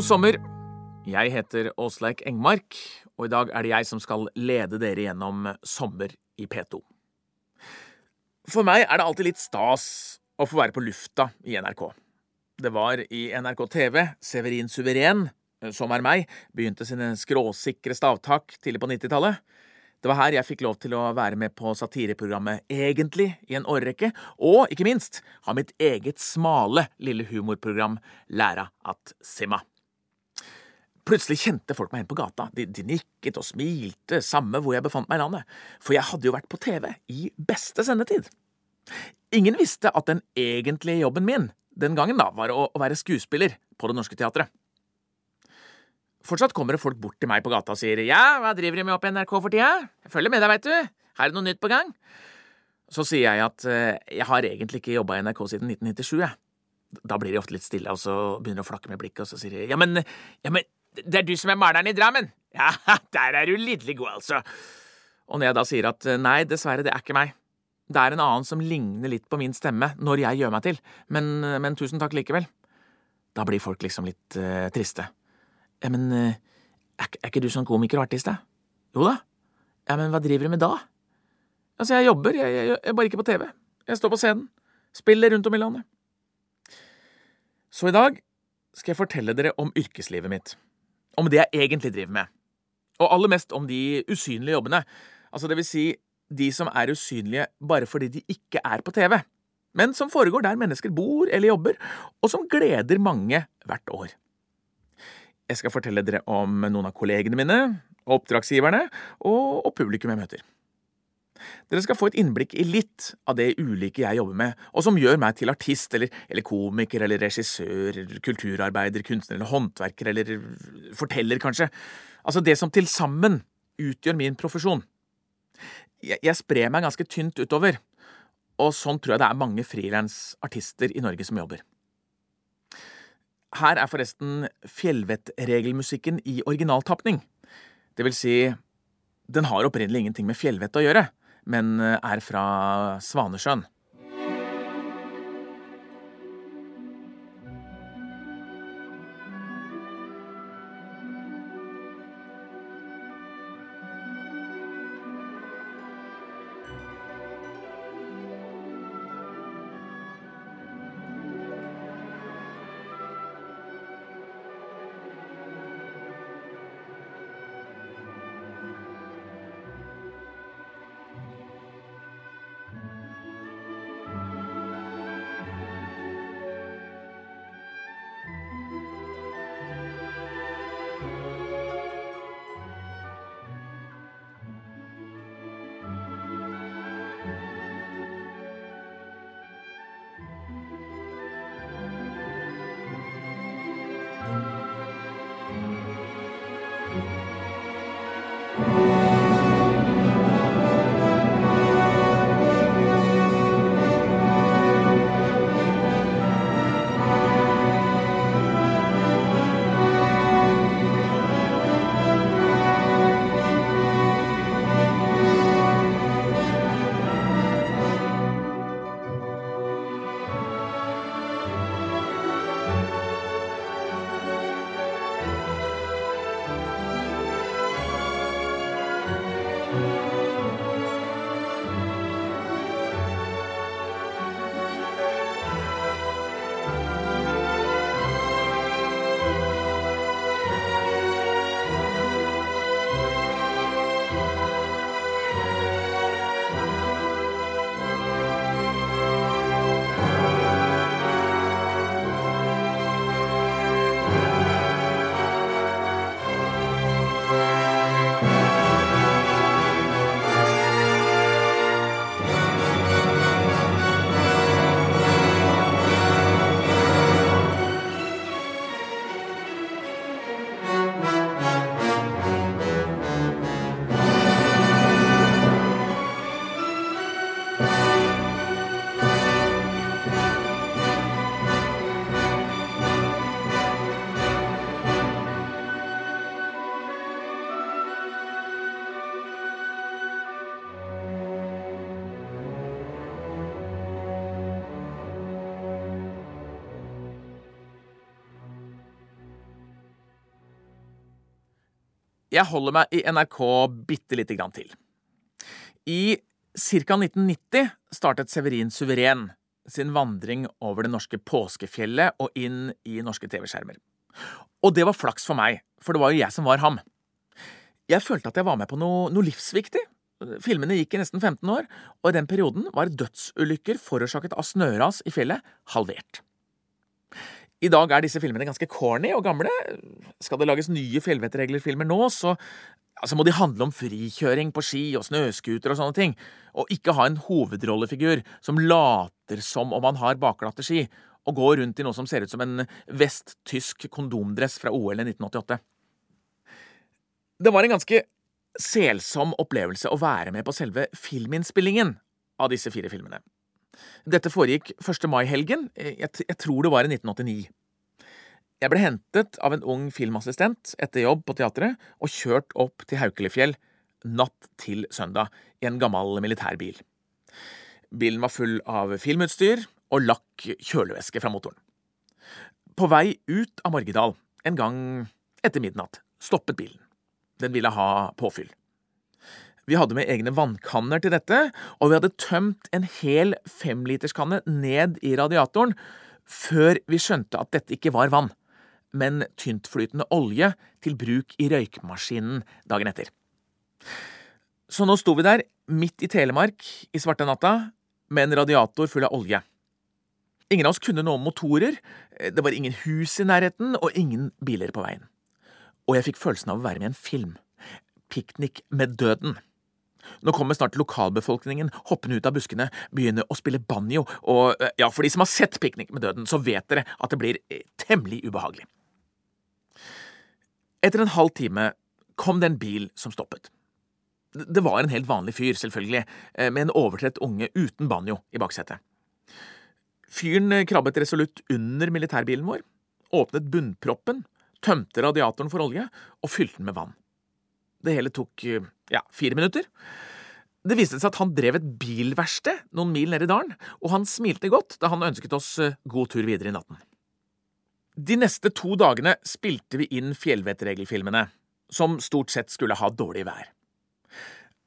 God sommer. Jeg heter Åsleik Engmark, og i dag er det jeg som skal lede dere gjennom sommer i P2. For meg er det alltid litt stas å få være på lufta i NRK. Det var i NRK TV Severin Suveren, som er meg, begynte sine skråsikre stavtak tidlig på 90-tallet. Det var her jeg fikk lov til å være med på satireprogrammet Egentlig i en årrekke, og ikke minst ha mitt eget smale lille humorprogram Læra at simma. Plutselig kjente folk meg igjen på gata. De, de, nikket og smilte, samme hvor jeg befant meg i landet. For jeg hadde jo vært på TV i beste sendetid. Ingen visste at den egentlige jobben min den gangen da var å, å være skuespiller på Det Norske Teatret. Fortsatt kommer det folk bort til meg på gata og sier ja, hva driver du med oppe i NRK for tida? Jeg følger med deg, veit du. Er det noe nytt på gang. Så sier jeg at uh, jeg har egentlig ikke jobba i NRK siden 1997, jeg. Da blir de ofte litt stille, og så begynner de å flakke med blikket, og så sier de ja, men, ja, men det er du som er maleren i Drammen? Ja, der er du lidderlig god, altså. Og når jeg da sier at nei, dessverre, det er ikke meg. Det er en annen som ligner litt på min stemme når jeg gjør meg til, men, men tusen takk likevel. Da blir folk liksom litt uh, triste. Ja, men er, er, ikke du sånn komiker og artist, da? Jo da. Ja, men hva driver du med da? Altså, jeg jobber, jeg, jeg, jeg er bare ikke på TV. Jeg står på scenen. Spiller rundt om i landet. Så i dag skal jeg fortelle dere om yrkeslivet mitt. Om det jeg egentlig driver med. Og aller mest om de usynlige jobbene. Altså det vil si de som er usynlige bare fordi de ikke er på TV, men som foregår der mennesker bor eller jobber, og som gleder mange hvert år. Jeg skal fortelle dere om noen av kollegene mine, oppdragsgiverne og, og publikum jeg møter. Dere skal få et innblikk i litt av det ulike jeg jobber med, og som gjør meg til artist eller, eller komiker eller regissør, kulturarbeider, kunstner eller håndverker eller forteller, kanskje. Altså det som til sammen utgjør min profesjon. Jeg, jeg sprer meg ganske tynt utover, og sånn tror jeg det er mange frilansartister i Norge som jobber. Her er forresten fjellvettregelmusikken i originaltapning. Det vil si, den har opprinnelig ingenting med fjellvett å gjøre, men er fra Svanesjøen. Jeg holder meg i NRK bitte lite grann til. I ca. 1990 startet Severin Suveren sin vandring over det norske påskefjellet og inn i norske TV-skjermer. Og det var flaks for meg, for det var jo jeg som var ham. Jeg følte at jeg var med på noe, noe livsviktig. Filmene gikk i nesten 15 år, og i den perioden var dødsulykker forårsaket av snøras i fjellet halvert. I dag er disse filmene ganske corny og gamle. Skal det lages nye fjellvettreglerfilmer nå, så altså må de handle om frikjøring på ski og snøscooter og sånne ting, og ikke ha en hovedrollefigur som later som om han har bakglatte ski, og går rundt i noe som ser ut som en vest-tysk kondomdress fra OL i 1988. Det var en ganske selsom opplevelse å være med på selve filminnspillingen av disse fire filmene. Dette foregikk 1. mai-helgen, jeg, jeg tror det var i 1989. Jeg ble hentet av en ung filmassistent etter jobb på teatret og kjørt opp til Haukelifjell natt til søndag i en gammel militærbil. Bilen var full av filmutstyr og lakk kjølevæske fra motoren. På vei ut av Morgedal en gang etter midnatt stoppet bilen. Den ville ha påfyll. Vi hadde med egne vannkanner til dette, og vi hadde tømt en hel femliterskanne ned i radiatoren før vi skjønte at dette ikke var vann, men tyntflytende olje til bruk i røykmaskinen dagen etter. Så nå sto vi der, midt i Telemark i svarte natta, med en radiator full av olje. Ingen av oss kunne noe om motorer, det var ingen hus i nærheten og ingen biler på veien. Og jeg fikk følelsen av å være med i en film. Piknik med døden. Nå kommer snart lokalbefolkningen hoppende ut av buskene, begynner å spille banjo, og eh, ja, for de som har sett Piknik med døden, så vet dere at det blir eh, temmelig ubehagelig. Etter en halv time kom det en bil som stoppet. Det var en helt vanlig fyr, selvfølgelig, eh, med en overtrett unge uten banjo i baksetet. Fyren krabbet resolutt under militærbilen vår, åpnet bunnproppen, tømte radiatoren for olje og fylte den med vann. Det hele tok ja, fire minutter. Det viste seg at han drev et bilverksted noen mil nede i dalen, og han smilte godt da han ønsket oss eh, god tur videre i natten. De neste to dagene spilte vi inn fjellvettregelfilmene, som stort sett skulle ha dårlig vær.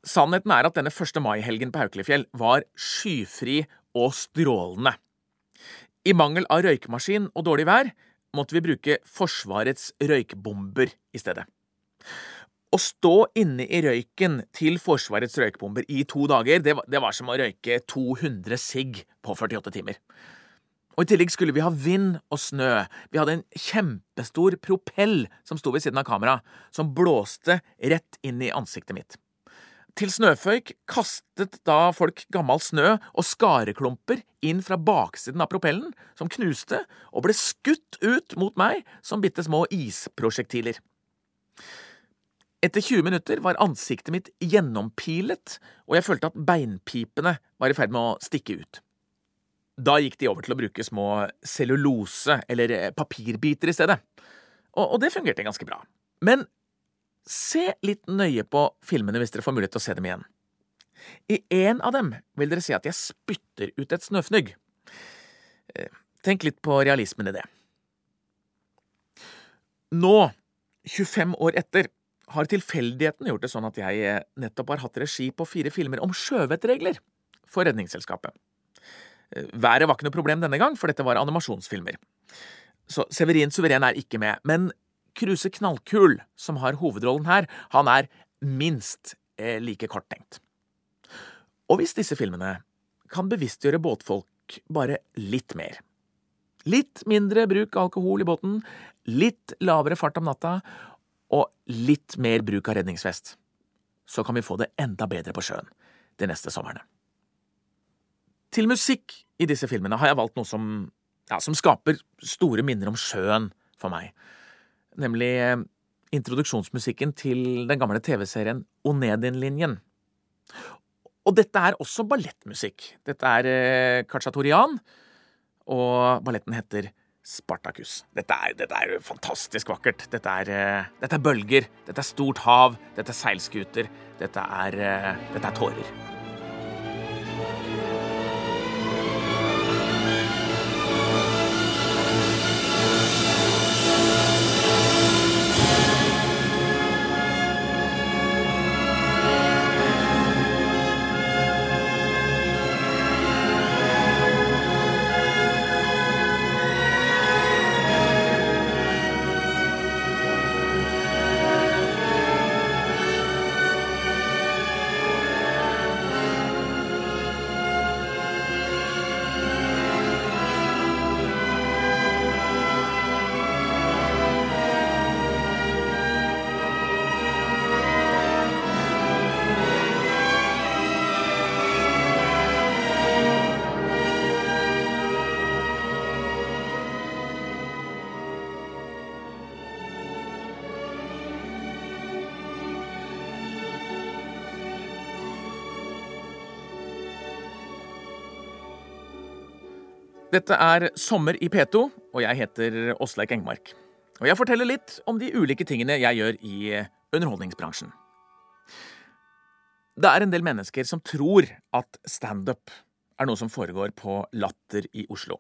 Sannheten er at denne 1. mai-helgen på Haukelifjell var skyfri og strålende. I mangel av røykmaskin og dårlig vær måtte vi bruke Forsvarets røykbomber i stedet. Å stå inne i røyken til Forsvarets røykbomber i to dager, det var, det var som å røyke 200 sigg på 48 timer. Og I tillegg skulle vi ha vind og snø. Vi hadde en kjempestor propell som sto ved siden av kameraet, som blåste rett inn i ansiktet mitt. Til snøføyk kastet da folk gammel snø og skareklumper inn fra baksiden av propellen, som knuste og ble skutt ut mot meg som bitte små isprosjektiler. Etter 20 minutter var ansiktet mitt gjennompilet, og jeg følte at beinpipene var i ferd med å stikke ut. Da gikk de over til å bruke små cellulose- eller eh, papirbiter i stedet, og, og det fungerte ganske bra. Men se litt nøye på filmene hvis dere får mulighet til å se dem igjen. I en av dem vil dere se at jeg spytter ut et snøfnugg. Eh, tenk litt på realismen i det. Nå, 25 år etter, har tilfeldigheten gjort det sånn at jeg eh, nettopp har hatt regi på fire filmer om sjøvettregler for Redningsselskapet. Eh, været var ikke noe problem denne gang, for dette var animasjonsfilmer. Så Severin Suveren er ikke med, men Kruse Knallkul, som har hovedrollen her, han er minst eh, like korttenkt. Og hvis disse filmene kan bevisstgjøre båtfolk bare litt mer Litt mindre bruk av alkohol i båten, litt lavere fart om natta og litt mer bruk av redningsvest, så kan vi få det enda bedre på sjøen de neste somrene. Til musikk i disse filmene har jeg valgt noe som, ja, som skaper store minner om sjøen for meg, nemlig eh, introduksjonsmusikken til den gamle TV-serien Onedin-linjen. Og dette er også ballettmusikk. Dette er eh, Kachaturian, og balletten heter Spartacus. Dette er, dette er fantastisk vakkert. Dette er, uh, dette er, bølger, dette er stort hav, dette er seilskuter, dette er, uh, dette er tårer. Dette er Sommer i P2, og jeg heter Åsleik Engmark. Og jeg forteller litt om de ulike tingene jeg gjør i underholdningsbransjen. Det er en del mennesker som tror at standup er noe som foregår på Latter i Oslo.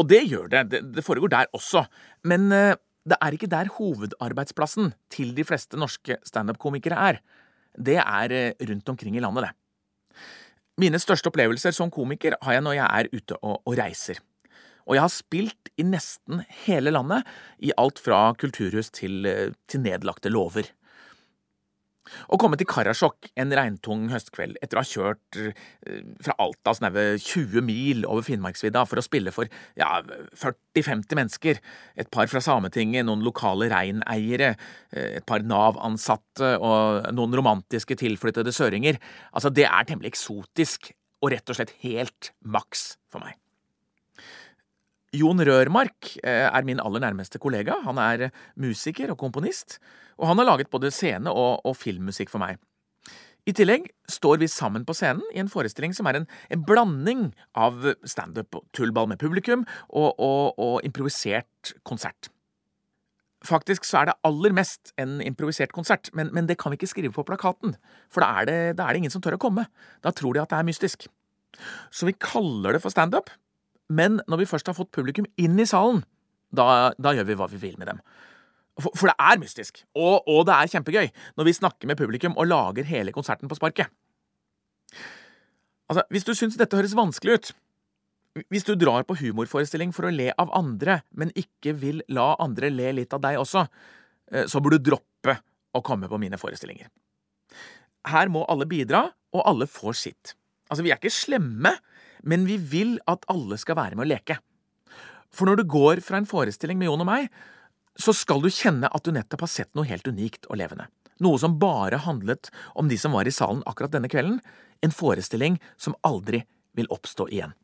Og det gjør det, det foregår der også, men eh, det er ikke der hovedarbeidsplassen til de fleste norske standup-komikere er. Det er eh, rundt omkring i landet, det. Mine største opplevelser som komiker har jeg når jeg er ute og, og reiser. Og jeg har spilt i nesten hele landet, i alt fra kulturhus til, eh, til nedlagte låver. Å komme til Karasjok en regntung høstkveld etter å ha kjørt eh, fra Alta snaue 20 mil over Finnmarksvidda for å spille for ja, 40–50 mennesker, et par fra Sametinget, noen lokale reineiere, eh, et par Nav-ansatte og noen romantiske tilflyttede søringer, altså det er temmelig eksotisk og rett og slett helt maks for meg. Jon Rørmark eh, er min aller nærmeste kollega. Han er musiker og komponist, og han har laget både scene- og, og filmmusikk for meg. I tillegg står vi sammen på scenen i en forestilling som er en, en blanding av standup og tullball med publikum og, og, og, improvisert konsert. Faktisk så er det aller mest en improvisert konsert, men, men det kan vi ikke skrive på plakaten, for da er, det, da er det ingen som tør å komme. Da tror de at det er mystisk. Så vi kaller det for standup, men når vi først har fått publikum inn i salen, da, da gjør vi hva vi vil med dem. For, for det er mystisk, og, og, det er kjempegøy når vi snakker med publikum og lager hele konserten på sparket. Altså, Hvis du syns dette høres vanskelig ut, hvis du drar på humorforestilling for å le av andre, men ikke vil la andre le litt av deg også, eh, så burde du droppe å komme på mine forestillinger. Her må alle bidra, og alle får sitt. Altså, vi er ikke slemme, men vi vil at alle skal være med å leke. For når du går fra en forestilling med Jon og meg, så skal du kjenne at du nettopp har sett noe helt unikt og levende. Noe som bare handlet om de som var i salen akkurat denne kvelden. En forestilling som aldri vil oppstå igjen.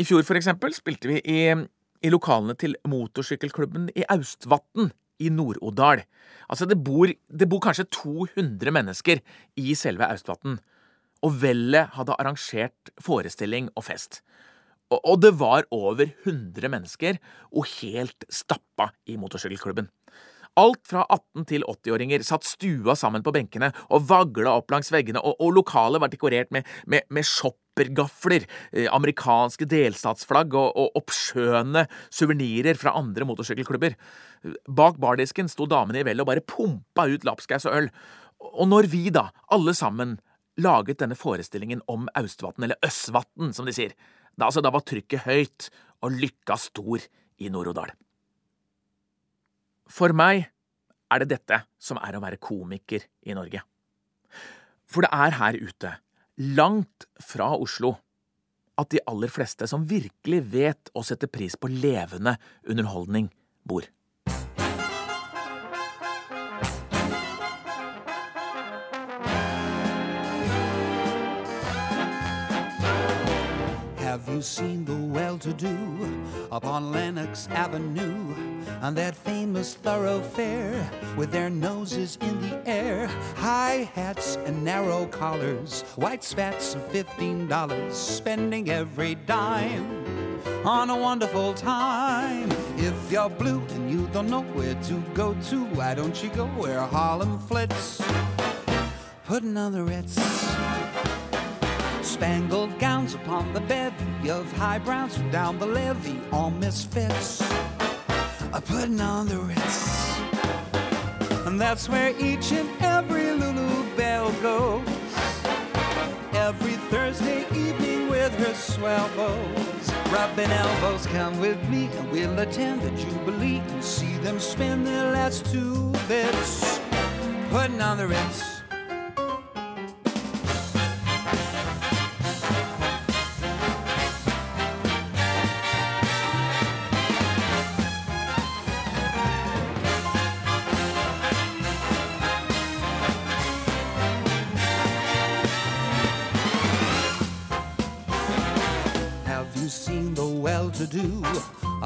I fjor, for eksempel, spilte vi i, i lokalene til motorsykkelklubben i Austvatn i Nord-Odal. Altså, det bor, det bor kanskje 200 mennesker i selve Austvatn og vellet hadde arrangert forestilling og fest. Og det var over 100 mennesker, og helt stappa i motorsykkelklubben. Alt fra 18- til 80-åringer satt stua sammen på benkene og vagla opp langs veggene, og, og lokalet var dekorert med, med, med shoppergafler, eh, amerikanske delstatsflagg og, og oppskjønne suvenirer fra andre motorsykkelklubber. Bak bardisken sto damene i vellet og bare pumpa ut lapskaus og øl. Og når vi, da, alle sammen, laget denne forestillingen om Austvatn, eller Østvatn, som de sier. Da, altså, da var trykket høyt og lykka stor i Nord-Odal. For meg er det dette som er å være komiker i Norge. For det er her ute, langt fra Oslo, at de aller fleste som virkelig vet å sette pris på levende underholdning, bor. You seen the well-to-do up on Lenox Avenue on that famous thoroughfare with their noses in the air, high hats and narrow collars, white spats of fifteen dollars, spending every dime on a wonderful time. If you're blue and you don't know where to go to, why don't you go where Harlem flits? Putting on the Ritz spangled gowns upon the bevy of high browns from down the levee, all misfits are putting on the Ritz. And that's where each and every Lulu Belle goes. Every Thursday evening with her swell bows. Rubbing elbows, come with me and we'll attend the Jubilee and see them spend their last two bits. Putting on the Ritz.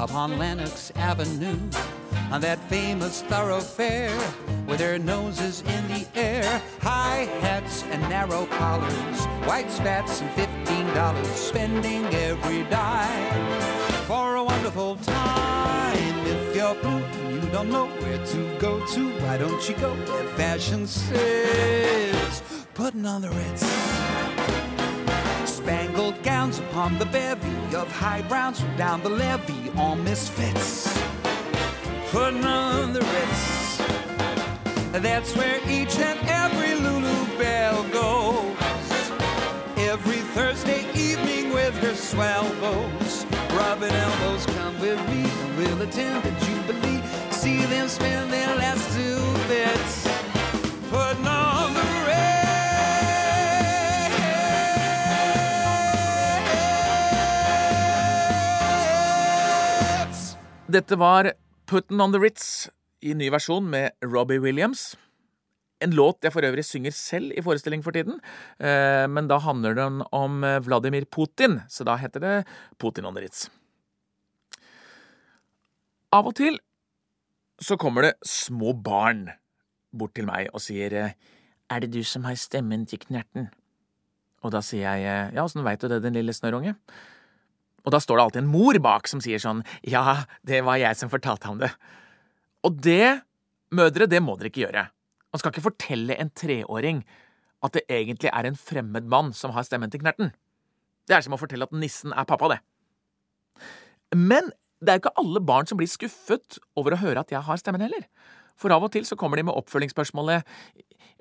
Upon Lenox Avenue on that famous thoroughfare with their noses in the air, high hats and narrow collars, white spats and fifteen dollars, spending every dime for a wonderful time. If you're blue and you don't know where to go to, why don't you go where fashion says, putting on the Ritz. Spangled gowns upon the bevy of high browns from down the levee, all misfits. Putting on the Ritz. That's where each and every Lulu Bell goes. Every Thursday evening with her swell bows. Rubbing elbows, come with me, and we'll attend the Jubilee. See them spend their last two bits. Putting on Dette var Putten on the Ritz i ny versjon med Robbie Williams. En låt jeg for øvrig synger selv i forestilling for tiden, eh, men da handler den om eh, Vladimir Putin, så da heter det Putin on the Ritz. Av og til så kommer det små barn bort til meg og sier eh, Er det du som har stemmen til Knerten? Og da sier jeg Ja, åssen veit du det, din lille snørrunge? Og da står det alltid en mor bak som sier sånn Ja, det var jeg som fortalte ham det. Og det, mødre, det må dere ikke gjøre. Man skal ikke fortelle en treåring at det egentlig er en fremmed mann som har stemmen til Knerten. Det er som å fortelle at nissen er pappa, det. Men det er jo ikke alle barn som blir skuffet over å høre at jeg har stemmen heller. For av og til så kommer de med oppfølgingsspørsmålet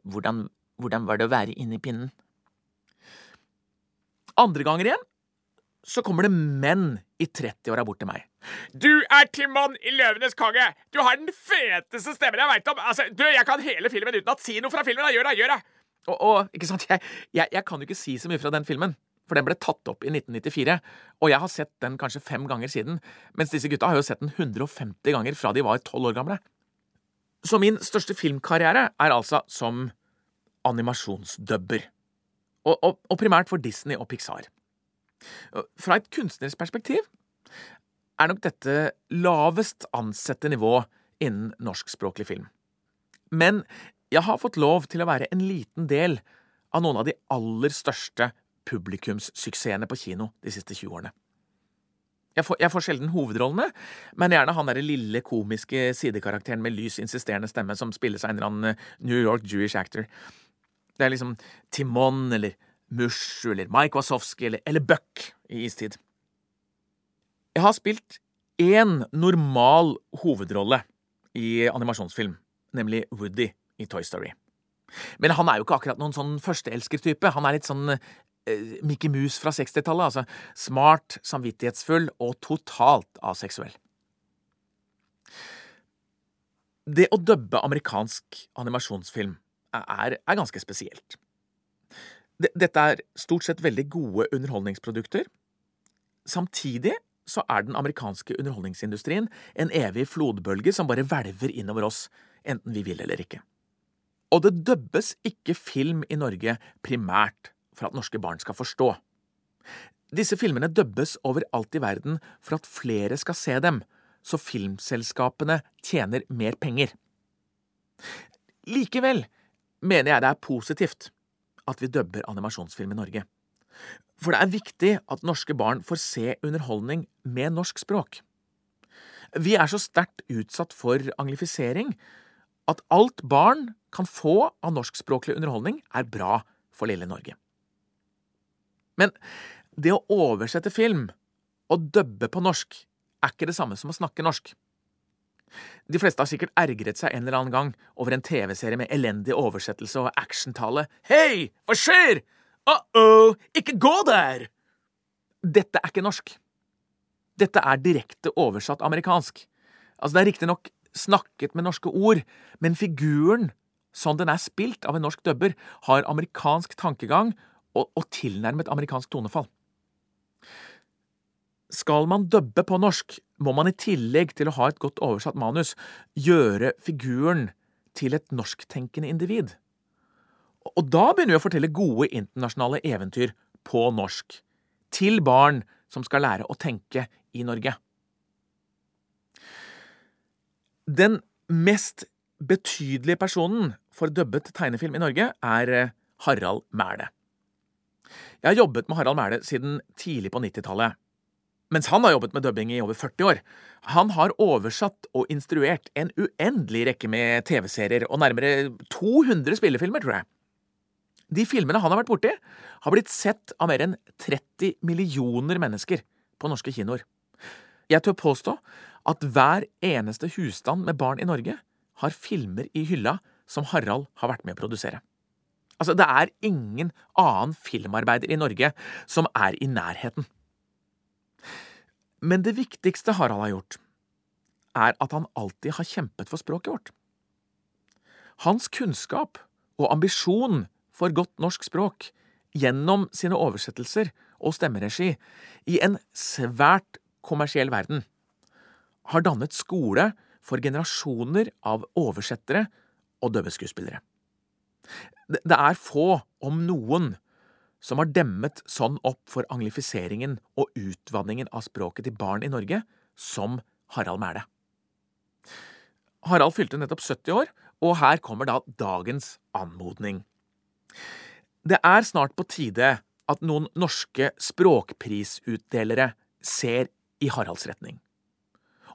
hvordan, hvordan var det å være inni pinnen? Andre ganger igjen så kommer det menn i 30-åra bort til meg. Du er Timon i Løvenes konge! Du har den feteste stemmen jeg veit om! Altså, du, Jeg kan hele filmen uten at Si noe fra filmen! da, Gjør det! Gjør det! Og, og, ikke sant, jeg, jeg, jeg kan jo ikke si så mye fra den filmen, for den ble tatt opp i 1994, og jeg har sett den kanskje fem ganger siden, mens disse gutta har jo sett den 150 ganger fra de var tolv år gamle. Så min største filmkarriere er altså som animasjonsdubber. Og, og, og primært for Disney og Pixar. Fra et kunstnerisk perspektiv er nok dette lavest ansette nivå innen norskspråklig film. Men jeg har fått lov til å være en liten del av noen av de aller største publikumssuksessene på kino de siste 20 årene. Jeg får, jeg får sjelden hovedrollene, men gjerne han derre lille komiske sidekarakteren med lys, insisterende stemme som spilles av en eller annen New York Jewish actor. Det er liksom Timon eller Mush eller Mike Wasowski eller, eller Buck i Istid. Jeg har spilt én normal hovedrolle i animasjonsfilm, nemlig Woody i Toy Story. Men han er jo ikke akkurat noen sånn førsteelskertype. Han er litt sånn eh, Mickey Mouse fra 60-tallet. Altså smart, samvittighetsfull og totalt aseksuell. Det å dubbe amerikansk animasjonsfilm er, er ganske spesielt. Dette er stort sett veldig gode underholdningsprodukter. Samtidig så er den amerikanske underholdningsindustrien en evig flodbølge som bare hvelver innover oss, enten vi vil eller ikke. Og det dubbes ikke film i Norge primært for at norske barn skal forstå. Disse filmene dubbes overalt i verden for at flere skal se dem, så filmselskapene tjener mer penger. Likevel mener jeg det er positivt at vi dubber animasjonsfilm i Norge. For det er viktig at norske barn får se underholdning med norsk språk. Vi er så sterkt utsatt for anglifisering at alt barn kan få av norskspråklig underholdning, er bra for lille Norge. Men det å oversette film og dubbe på norsk er ikke det samme som å snakke norsk. De fleste har sikkert ergret seg en eller annen gang over en TV-serie med elendig oversettelse og actiontale. Hei, hva skjer? Uh-oh, ikke gå der! Dette er ikke norsk. Dette er direkte oversatt amerikansk. Altså, det er riktignok snakket med norske ord, men figuren, sånn den er spilt av en norsk dubber, har amerikansk tankegang og, og tilnærmet amerikansk tonefall. Skal man dubbe på norsk, må man i tillegg til å ha et godt oversatt manus gjøre figuren til et norsktenkende individ. Og da begynner vi å fortelle gode internasjonale eventyr på norsk. Til barn som skal lære å tenke i Norge. Den mest betydelige personen for dubbet tegnefilm i Norge er eh, Harald Mæhle. Jeg har jobbet med Harald Mæhle siden tidlig på 90-tallet. Mens han har jobbet med dubbing i over 40 år. Han har oversatt og instruert en uendelig rekke med TV-serier og nærmere 200 spillefilmer, tror jeg. De filmene han har vært borti, har blitt sett av mer enn 30 millioner mennesker på norske kinoer. Jeg tør påstå at hver eneste husstand med barn i Norge har filmer i hylla som Harald har vært med å produsere. Altså, det er ingen annen filmarbeider i Norge som er i nærheten. Men det viktigste Harald har gjort, er at han alltid har kjempet for språket vårt. Hans kunnskap og ambisjon for godt norsk språk gjennom sine oversettelser og stemmeregi i en svært kommersiell verden har dannet skole for generasjoner av oversettere og dubbeskuespillere. Det er få, om noen, som har demmet sånn opp for anglifiseringen og utvanningen av språket til barn i Norge som Harald Mæle. Harald fylte nettopp 70 år, og her kommer da dagens anmodning. Det er snart på tide at noen norske språkprisutdelere ser i Haralds retning.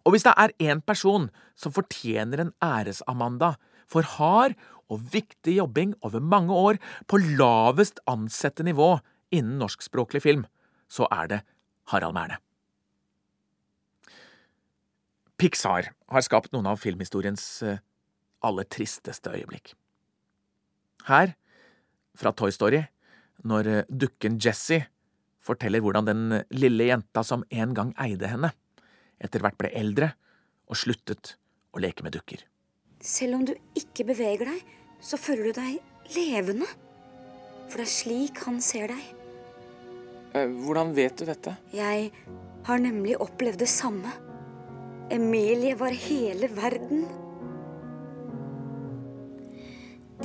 Og hvis det er én person som fortjener en æresamanda for hard og viktig jobbing over mange år på lavest ansette nivå innen norskspråklig film, så er det Harald Mæhle. Pixar har skapt noen av filmhistoriens eh, aller tristeste øyeblikk. Her, fra Toy Story, når eh, dukken Jessie forteller hvordan den lille jenta som en gang eide henne, etter hvert ble eldre og sluttet å leke med dukker. Selv om du ikke beveger deg, så føler du deg levende. For det er slik han ser deg. Eh, hvordan vet du dette? Jeg har nemlig opplevd det samme. Emilie var hele verden.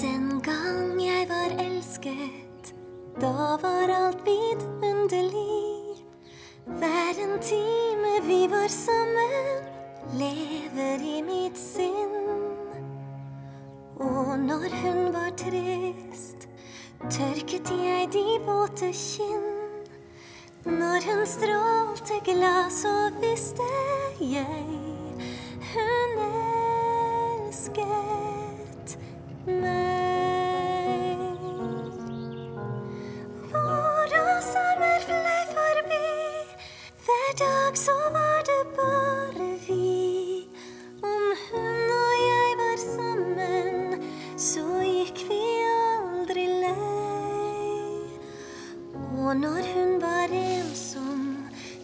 Den gang jeg var elsket, da var alt vidunderlig. Hver en time vi var sammen, lever i mitt sinn. Og når hun var trist, tørket jeg de våte kinn. Når hun strålte glad, så visste jeg hun elsket meg. Våre sommer fløy forbi, hver dag så var Og når hun var ensom,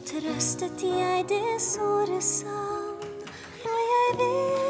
trøstet jeg det såre savn. Og jeg vet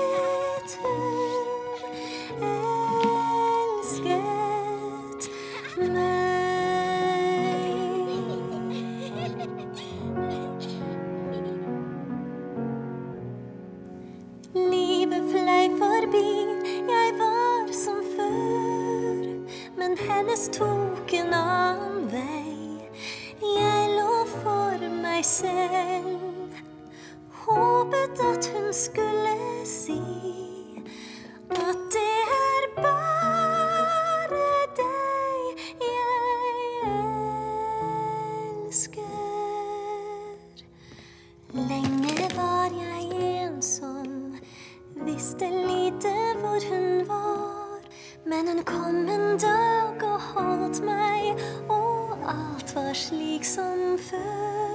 lite hvor hun var. Men hun kom en dag og holdt meg, og alt var slik som før.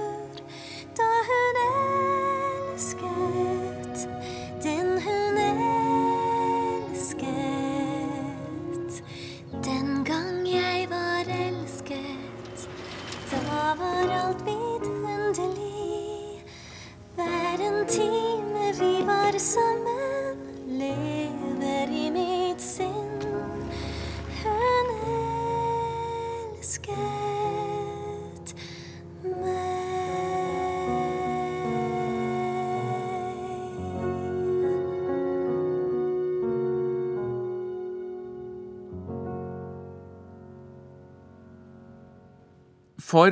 For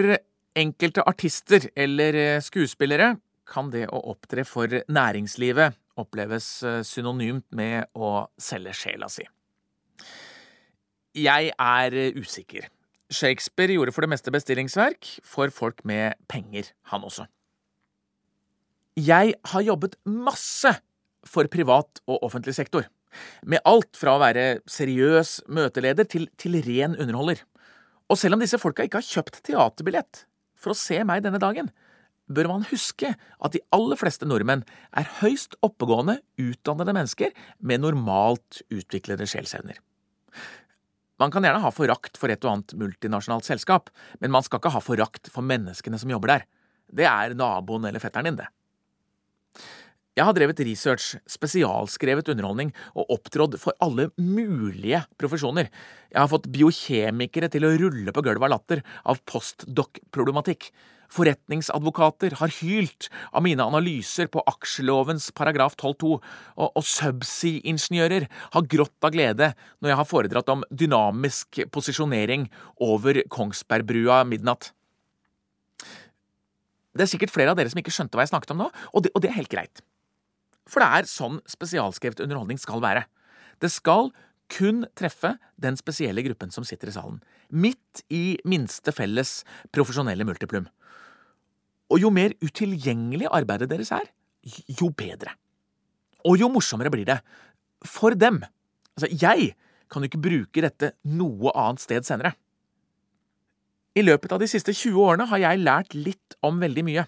enkelte artister eller eh, skuespillere kan det å opptre for næringslivet oppleves eh, synonymt med å selge sjela si. Jeg er eh, usikker. Shakespeare gjorde for det meste bestillingsverk for folk med penger, han også. Jeg har jobbet masse for privat og offentlig sektor. Med alt fra å være seriøs møteleder til, til ren underholder. Og selv om disse folka ikke har kjøpt teaterbillett for å se meg denne dagen, bør man huske at de aller fleste nordmenn er høyst oppegående, utdannede mennesker med normalt utviklede sjelsevner. Man kan gjerne ha forakt for et og annet multinasjonalt selskap, men man skal ikke ha forakt for menneskene som jobber der. Det er naboen eller fetteren din, det. Jeg har drevet research, spesialskrevet underholdning og opptrådt for alle mulige profesjoner. Jeg har fått biokjemikere til å rulle på gulvet av latter av postdoc-problematikk. Forretningsadvokater har hylt av mine analyser på aksjelovens paragraf 12-2, og, og subsea-ingeniører har grått av glede når jeg har foredratt om dynamisk posisjonering over Kongsbergbrua midnatt. Det er sikkert flere av dere som ikke skjønte hva jeg snakket om nå, og det, og det er helt greit. For det er sånn spesialskrevet underholdning skal være. Det skal kun treffe den spesielle gruppen som sitter i salen. Midt i minste felles profesjonelle multiplum. Og jo mer utilgjengelig arbeidet deres er, jo bedre. Og jo morsommere blir det. For dem. Altså, jeg kan jo ikke bruke dette noe annet sted senere. I løpet av de siste 20 årene har jeg lært litt om veldig mye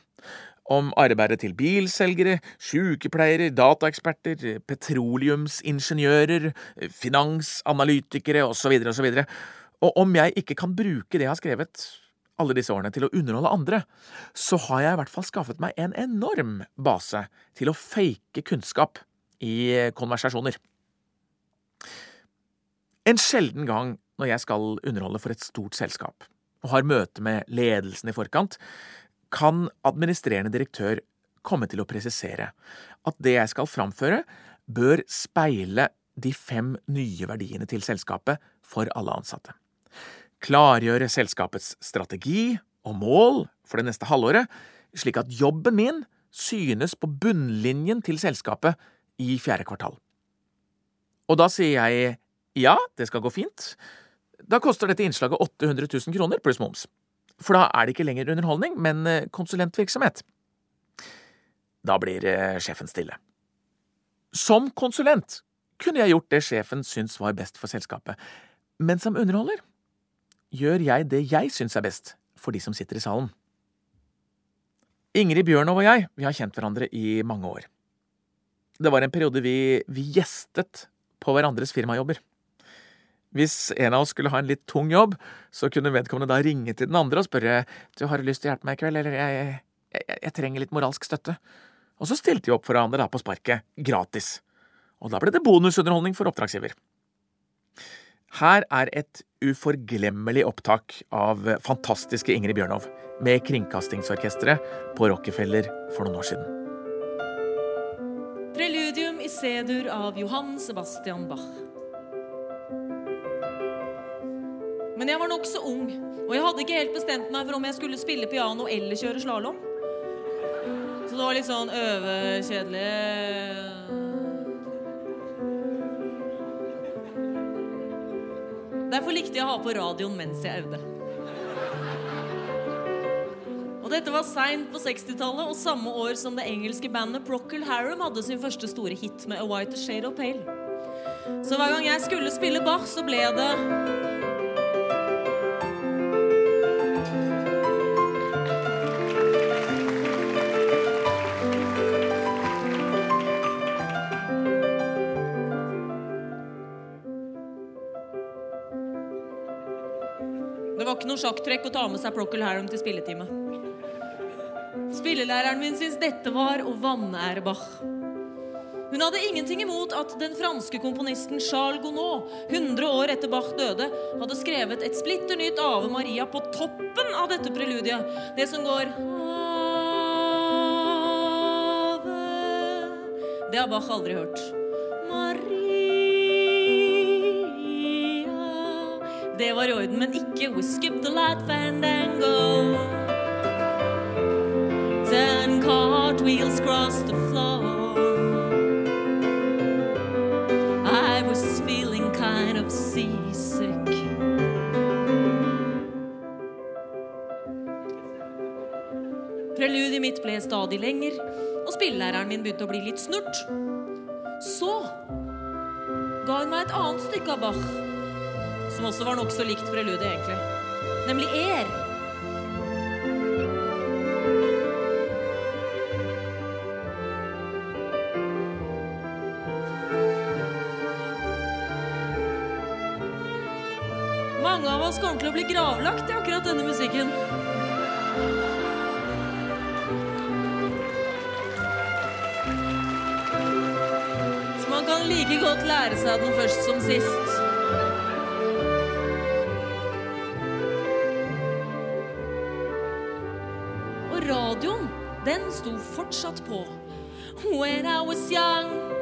om arbeidet til bilselgere, sykepleiere, dataeksperter, petroleumsingeniører, finansanalytikere osv. osv. Og om jeg ikke kan bruke det jeg har skrevet alle disse årene til å underholde andre, så har jeg i hvert fall skaffet meg en enorm base til å fake kunnskap i konversasjoner. En sjelden gang når jeg skal underholde for et stort selskap og har møte med ledelsen i forkant, kan administrerende direktør komme til å presisere at det jeg skal framføre, bør speile de fem nye verdiene til selskapet for alle ansatte. Klargjøre selskapets strategi og mål for det neste halvåret, slik at jobben min synes på bunnlinjen til selskapet i fjerde kvartal. Og da sier jeg ja, det skal gå fint. Da koster dette innslaget 800 000 kroner pluss moms for da er det ikke lenger underholdning, men eh, konsulentvirksomhet. Da blir eh, sjefen stille. Som konsulent kunne jeg gjort det sjefen syns var best for selskapet, men som underholder gjør jeg det jeg syns er best for de som sitter i salen. Ingrid Bjørnov og jeg vi har kjent hverandre i mange år. Det var en periode vi, vi gjestet på hverandres firmajobber. Hvis en av oss skulle ha en litt tung jobb, så kunne vedkommende da ringe til den andre og spørre du har lyst til å hjelpe meg i kveld, eller jeg, jeg, jeg, trenger litt moralsk støtte. Og så stilte de opp for hverandre da på sparket, gratis. Og da ble det bonusunderholdning for oppdragsgiver. Her er et uforglemmelig opptak av fantastiske Ingrid Bjørnov med Kringkastingsorkesteret på Rockefeller for noen år siden. Preludium i C-dur av Johan Sebastian Bach. Men jeg var nokså ung, og jeg hadde ikke helt bestemt meg for om jeg skulle spille piano eller kjøre slalåm. Så det var litt sånn øvekjedelig. Derfor likte jeg å ha på radioen mens jeg øvde. Og dette var seint på 60-tallet og samme år som det engelske bandet Procol Harum hadde sin første store hit med A White Shade of Pale. Så hver gang jeg skulle spille Bach, så ble det sjakktrekk og ta med seg Procol Harum til spilletime. Spillelæreren min syntes dette var å vanære Bach. Hun hadde ingenting imot at den franske komponisten Charles Gounod, 100 år etter Bach døde, hadde skrevet et splitter nytt Ave Maria på toppen av dette preludiet. Det som går Ave Det har Bach aldri hørt. Det var i orden, men ikke We up the light fandango. Ten cartwheels cross the floor. I was feeling kind of seasick. Preludiet mitt ble stadig lenger, og spillelæreren min begynte å bli litt snurt. Så ga hun meg et annet stykke av Bach som også var nokså likt preludiet, egentlig. Nemlig Er. Mange av oss kommer til å bli gravlagt i akkurat denne musikken. Så man kan like godt lære seg den først som sist. Sto fortsatt på. When I was young,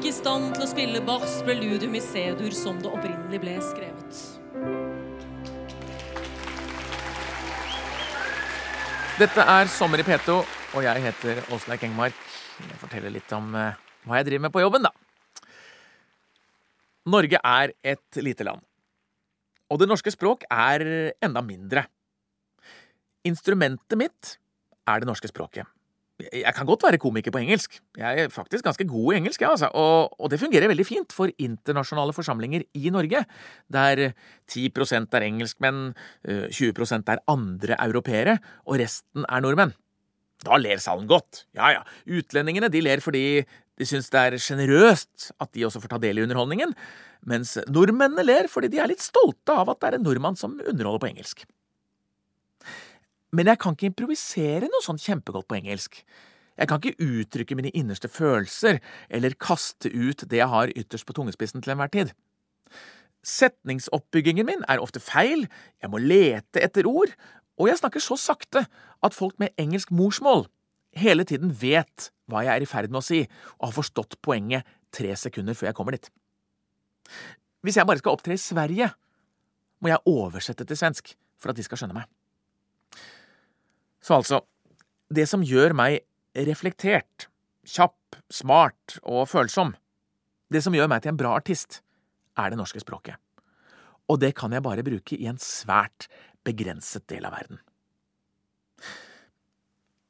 ikke i stand til å spille Bachs preludium i C-dur som det opprinnelig ble skrevet. Dette er Sommer i P2, og jeg heter Åsleik Engmark. Jeg forteller litt om eh, hva jeg driver med på jobben, da. Norge er et lite land. Og det norske språk er enda mindre. Instrumentet mitt er det norske språket. Jeg kan godt være komiker på engelsk. Jeg er faktisk ganske god i engelsk, ja, altså. og, og det fungerer veldig fint for internasjonale forsamlinger i Norge, der 10% er engelskmenn, eh, 20% er andre europeere, og resten er nordmenn. Da ler salen godt. Ja ja, utlendingene de ler fordi de syns det er sjenerøst at de også får ta del i underholdningen, mens nordmennene ler fordi de er litt stolte av at det er en nordmann som underholder på engelsk. Men jeg kan ikke improvisere noe sånn kjempegodt på engelsk. Jeg kan ikke uttrykke mine innerste følelser eller kaste ut det jeg har ytterst på tungespissen til enhver tid. Setningsoppbyggingen min er ofte feil, jeg må lete etter ord, og jeg snakker så sakte at folk med engelsk morsmål hele tiden vet hva jeg er i ferd med å si, og har forstått poenget tre sekunder før jeg kommer dit. Hvis jeg bare skal opptre i Sverige, må jeg oversette til svensk for at de skal skjønne meg. Så altså, det som gjør meg reflektert, kjapp, smart og følsom, det som gjør meg til en bra artist, er det norske språket. Og det kan jeg bare bruke i en svært begrenset del av verden.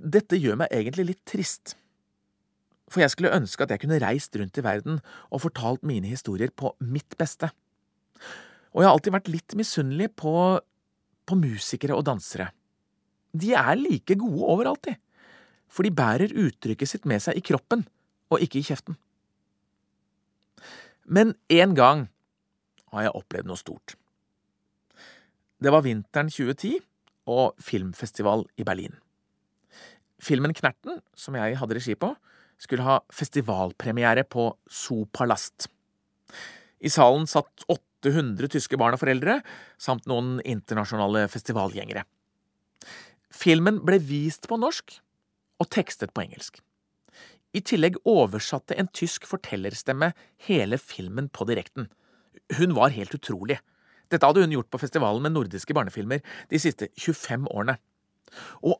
Dette gjør meg egentlig litt trist, for jeg skulle ønske at jeg kunne reist rundt i verden og fortalt mine historier på mitt beste. Og jeg har alltid vært litt misunnelig på på musikere og dansere. De er like gode overalt, de, for de bærer uttrykket sitt med seg i kroppen og ikke i kjeften. Men én gang har jeg opplevd noe stort. Det var vinteren 2010 og filmfestival i Berlin. Filmen Knerten, som jeg hadde regi på, skulle ha festivalpremiere på Zoopalast. I salen satt 800 tyske barn og foreldre, samt noen internasjonale festivalgjengere. Filmen ble vist på norsk og tekstet på engelsk. I tillegg oversatte en tysk fortellerstemme hele filmen på direkten. Hun var helt utrolig. Dette hadde hun gjort på festivalen med nordiske barnefilmer de siste 25 årene. Og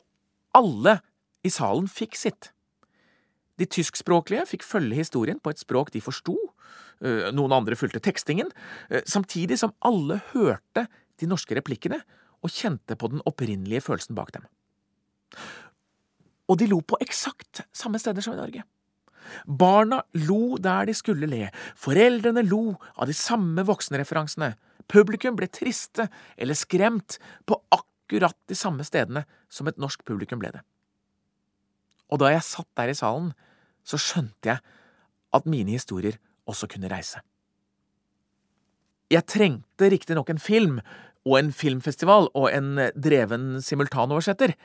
alle i salen fikk sitt. De tyskspråklige fikk følge historien på et språk de forsto, noen andre fulgte tekstingen, samtidig som alle hørte de norske replikkene og kjente på den opprinnelige følelsen bak dem. Og de lo på eksakt samme steder som i Norge. Barna lo der de skulle le, foreldrene lo av de samme voksenreferansene, publikum ble triste eller skremt på akkurat de samme stedene som et norsk publikum ble det. Og da jeg satt der i salen, så skjønte jeg at mine historier også kunne reise. Jeg trengte riktignok en film og en filmfestival og en dreven simultanoversetter,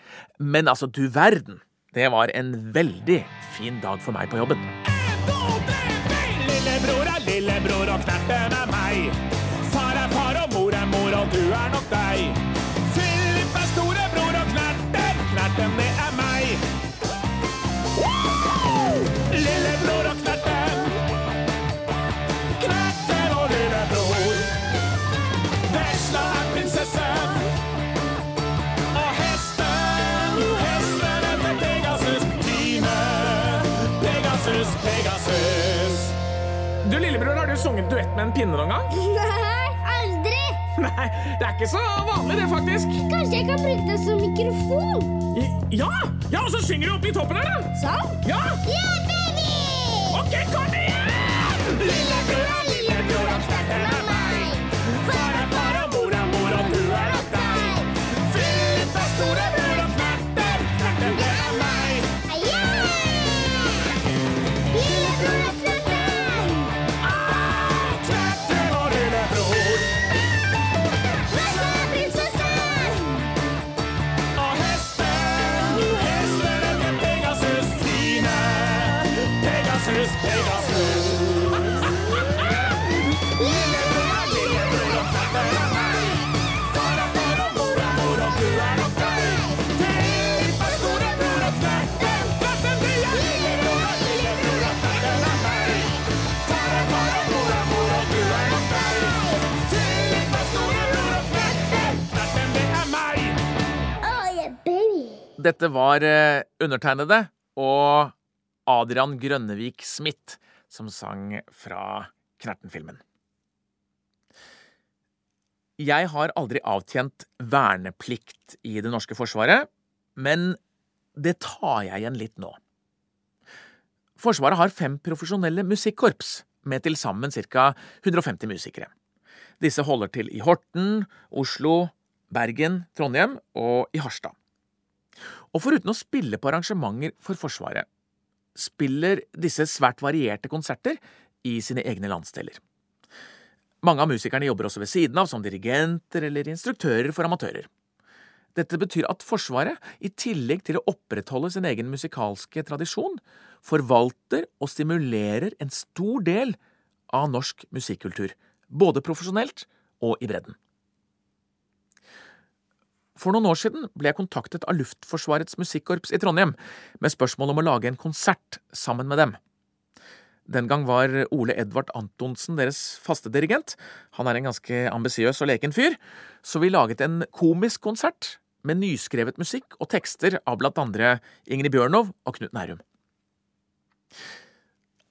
men altså, du verden, det var en veldig fin dag for meg på jobben. Lillebror er lillebror, og Knerten er meg. Far er far, og mor er mor, og du er nok deg. Sunget duett med en pinne noen gang? Nei, aldri! Nei, det er ikke så vanlig det, faktisk. Kanskje jeg kan bruke det som mikrofon? Ja, ja, og så synger du oppe i toppen her, da. Sånn? Ja, Yeah, baby! ok, kom igjen! Lillebror er lille og Dette var eh, undertegnede og Adrian Grønnevik Smith som sang fra Knerten-filmen. Jeg har aldri avtjent verneplikt i det norske forsvaret, men det tar jeg igjen litt nå. Forsvaret har fem profesjonelle musikkorps med til sammen ca. 150 musikere. Disse holder til i Horten, Oslo, Bergen, Trondheim og i Harstad. Og foruten å spille på arrangementer for Forsvaret, spiller disse svært varierte konserter i sine egne landsdeler. Mange av musikerne jobber også ved siden av som dirigenter eller instruktører for amatører. Dette betyr at Forsvaret, i tillegg til å opprettholde sin egen musikalske tradisjon, forvalter og stimulerer en stor del av norsk musikkultur, både profesjonelt og i bredden. For noen år siden ble jeg kontaktet av Luftforsvarets musikkorps i Trondheim med spørsmål om å lage en konsert sammen med dem. Den gang var Ole Edvard Antonsen deres faste dirigent. Han er en ganske ambisiøs og leken fyr, så vi laget en komisk konsert med nyskrevet musikk og tekster av blant andre Ingrid Bjørnov og Knut Nærum.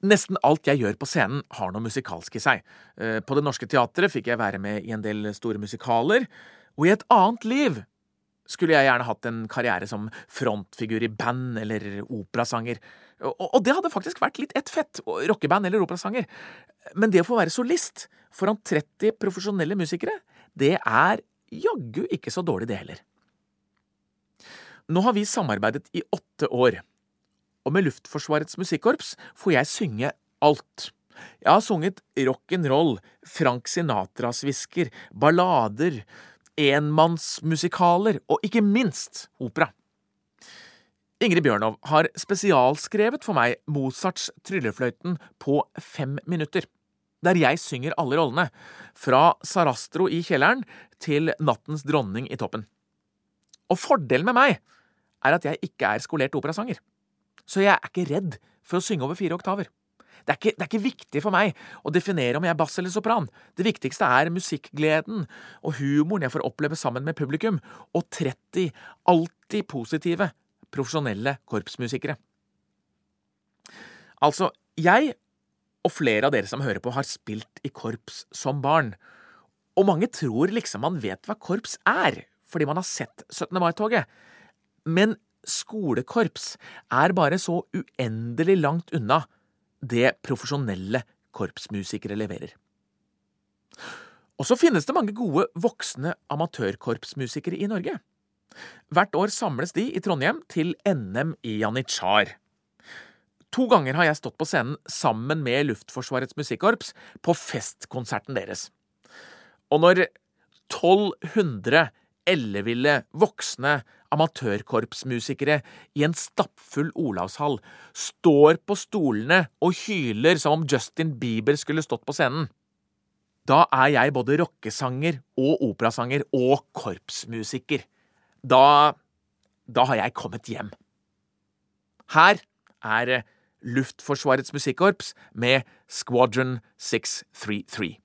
Nesten alt jeg gjør på scenen, har noe musikalsk i seg. Eh, På Det Norske Teatret fikk jeg være med i en del store musikaler, og i et annet liv skulle jeg gjerne hatt en karriere som frontfigur i band eller operasanger. Og, det hadde faktisk vært litt ett fett, rockeband eller operasanger. Men det å få være solist foran 30 profesjonelle musikere, det er jaggu ikke så dårlig, det heller. Nå har vi samarbeidet i åtte år, og med Luftforsvarets musikkorps får jeg synge alt. Jeg har sunget rock'n'roll, Frank Sinatras hvisker, ballader, enmannsmusikaler og ikke minst opera. Ingrid Bjørnov har spesialskrevet for meg Mozarts Tryllefløyten på fem minutter, der jeg synger alle rollene, fra Sarastro i kjelleren til Nattens dronning i toppen. Og fordelen med meg er at jeg ikke er skolert operasanger, så jeg er ikke redd for å synge over fire oktaver. Det er, ikke, det er ikke viktig for meg å definere om jeg er bass eller sopran. Det viktigste er musikkgleden og humoren jeg får oppleve sammen med publikum, og 30 alltid positive, profesjonelle korpsmusikere. Altså, jeg og flere av dere som hører på, har spilt i korps som barn. Og mange tror liksom man vet hva korps er, fordi man har sett 17. mai-toget. Men skolekorps er bare så uendelig langt unna det profesjonelle korpsmusikere leverer. Og så finnes det mange gode voksne amatørkorpsmusikere i Norge. Hvert år samles de i Trondheim til NM i janitsjar. To ganger har jeg stått på scenen sammen med Luftforsvarets musikkorps på festkonserten deres. Og når 1200 elleville voksne amatørkorpsmusikere i en stappfull Olavshall står på stolene og hyler som om Justin Bieber skulle stått på scenen, da er jeg både rockesanger og operasanger og korpsmusiker. Da da har jeg kommet hjem. Her er Luftforsvarets musikkorps med Squadron 633.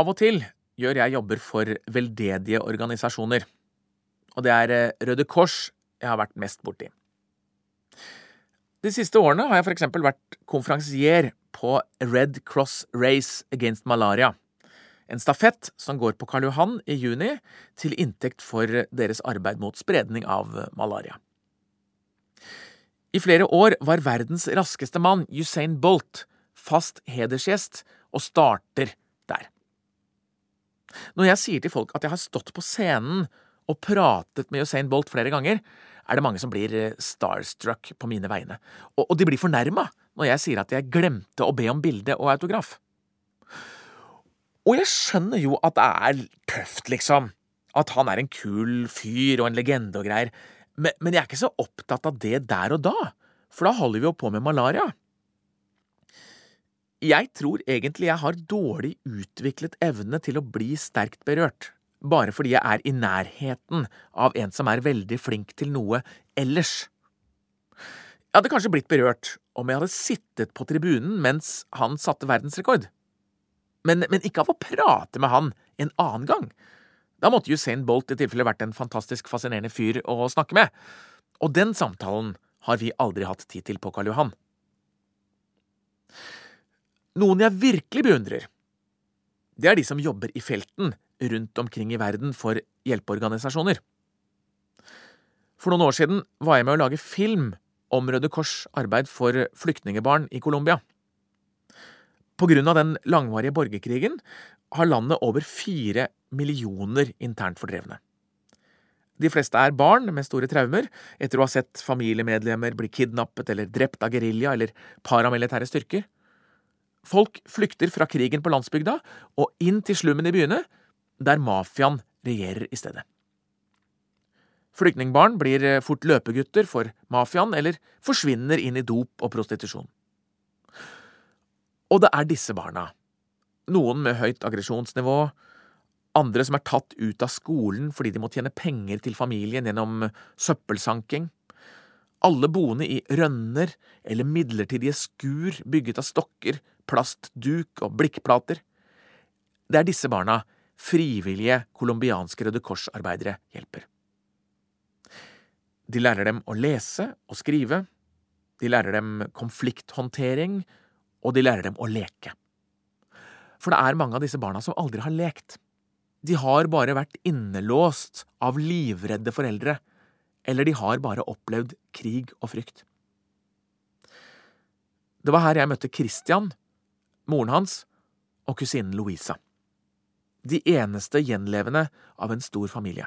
Av og til gjør jeg jobber for veldedige organisasjoner. Og det er eh, Røde Kors jeg har vært mest borti. De siste årene har jeg for eksempel vært konferansier på Red Cross Race Against Malaria. En stafett som går på Karl Johan i juni, til inntekt for deres arbeid mot spredning av malaria. I flere år var verdens raskeste mann, Usain Bolt, fast hedersgjest og starter. Når jeg sier til folk at jeg har stått på scenen og pratet med Usain Bolt flere ganger, er det mange som blir eh, starstruck på mine vegne, og, og de blir fornærma når jeg sier at jeg glemte å be om bilde og autograf. Og jeg skjønner jo at det er tøft, liksom, at han er en kul fyr og en legende og greier, men, men jeg er ikke så opptatt av det der og da, for da holder vi jo på med malaria. Jeg tror egentlig jeg har dårlig utviklet evne til å bli sterkt berørt, bare fordi jeg er i nærheten av en som er veldig flink til noe ellers. Jeg hadde kanskje blitt berørt om jeg hadde sittet på tribunen mens han satte verdensrekord. Men, men ikke av å prate med han en annen gang. Da måtte Usain Bolt i tilfelle vært en fantastisk fascinerende fyr å snakke med. Og den samtalen har vi aldri hatt tid til på Karl Johan. Noen jeg virkelig beundrer, det er de som jobber i felten rundt omkring i verden for hjelpeorganisasjoner. For noen år siden var jeg med å lage film om Røde Kors arbeid for flyktningebarn i Colombia. På grunn av den langvarige borgerkrigen har landet over fire millioner internt fordrevne. De fleste er barn med store traumer etter å ha sett familiemedlemmer bli kidnappet eller drept av gerilja eller paramilitære styrker. Folk flykter fra krigen på landsbygda og inn til slummen i byene, der mafiaen regjerer i stedet. Flyktningbarn blir fort løpegutter for mafiaen eller forsvinner inn i dop og prostitusjon. Og det er disse barna, noen med høyt aggresjonsnivå, andre som er tatt ut av skolen fordi de må tjene penger til familien gjennom søppelsanking, alle boende i rønner eller midlertidige skur bygget av stokker, plastduk og blikkplater. Det er disse barna frivillige colombianske Røde Kors-arbeidere hjelper. De lærer dem å lese og skrive, de lærer dem konflikthåndtering, og de lærer dem å leke. For det er mange av disse barna som aldri har lekt. De har bare vært innelåst av livredde foreldre, eller de har bare opplevd krig og frykt. Det var her jeg møtte Christian, moren hans og kusinen Louisa. De eneste gjenlevende av en stor familie.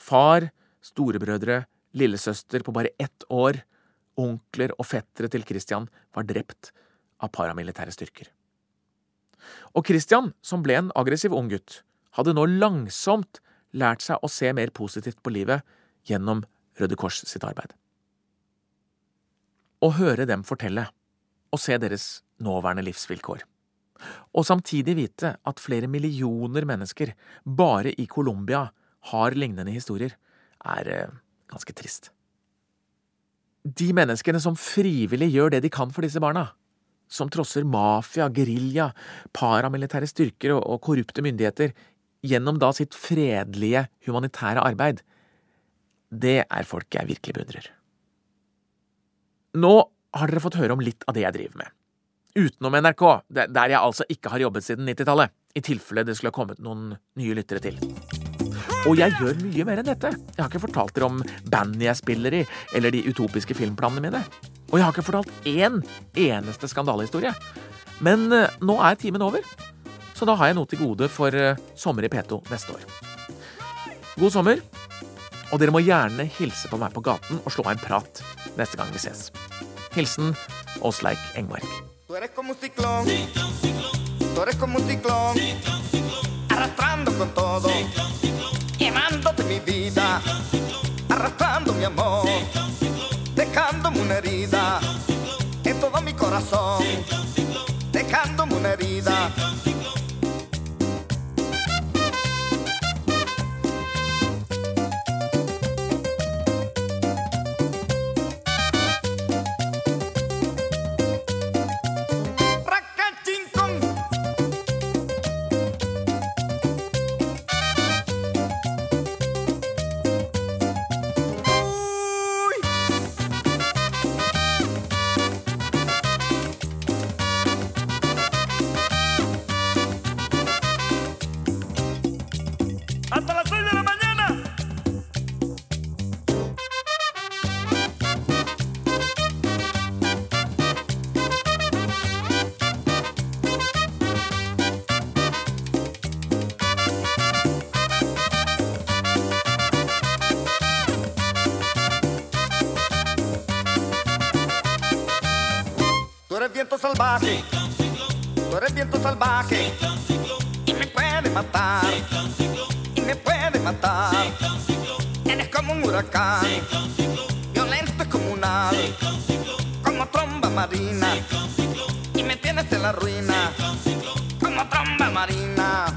Far, storebrødre, lillesøster på bare ett år, onkler og fettere til Christian var drept av paramilitære styrker. Og Christian, som ble en aggressiv ung gutt, hadde nå langsomt lært seg å se mer positivt på livet gjennom Røde Kors sitt arbeid. Å høre dem fortelle, og se deres nåværende livsvilkår. Og samtidig vite at flere millioner mennesker bare i Colombia har lignende historier, er eh, ganske trist. De menneskene som frivillig gjør det de kan for disse barna, som trosser mafia, gerilja, paramilitære styrker og, og korrupte myndigheter gjennom da sitt fredelige, humanitære arbeid, det er folk jeg virkelig beundrer. Nå har dere fått høre om litt av det jeg driver med. Utenom NRK, der jeg altså ikke har jobbet siden 90-tallet, i tilfelle det skulle ha kommet noen nye lyttere til. Og jeg gjør mye mer enn dette. Jeg har ikke fortalt dere om bandet jeg spiller i, eller de utopiske filmplanene mine. Og jeg har ikke fortalt én eneste skandalehistorie. Men eh, nå er timen over, så da har jeg noe til gode for eh, sommer i P2 neste år. God sommer, og dere må gjerne hilse på meg på gaten og slå av en prat neste gang vi ses. Hilsen Åsleik Engmark. Tú eres como un ciclón. Tú eres como un ciclón. Arrastrando con todo. Quemándote mi vida. Arrastrando mi amor. Dejándome una herida. En todo mi corazón. Dejándome una herida. Viento salvaje. Tú eres viento salvaje. Y me puede matar. Y me puede matar. Eres como un huracán. Violento comunal. Como tromba marina. Y me tienes en la ruina. Como tromba marina.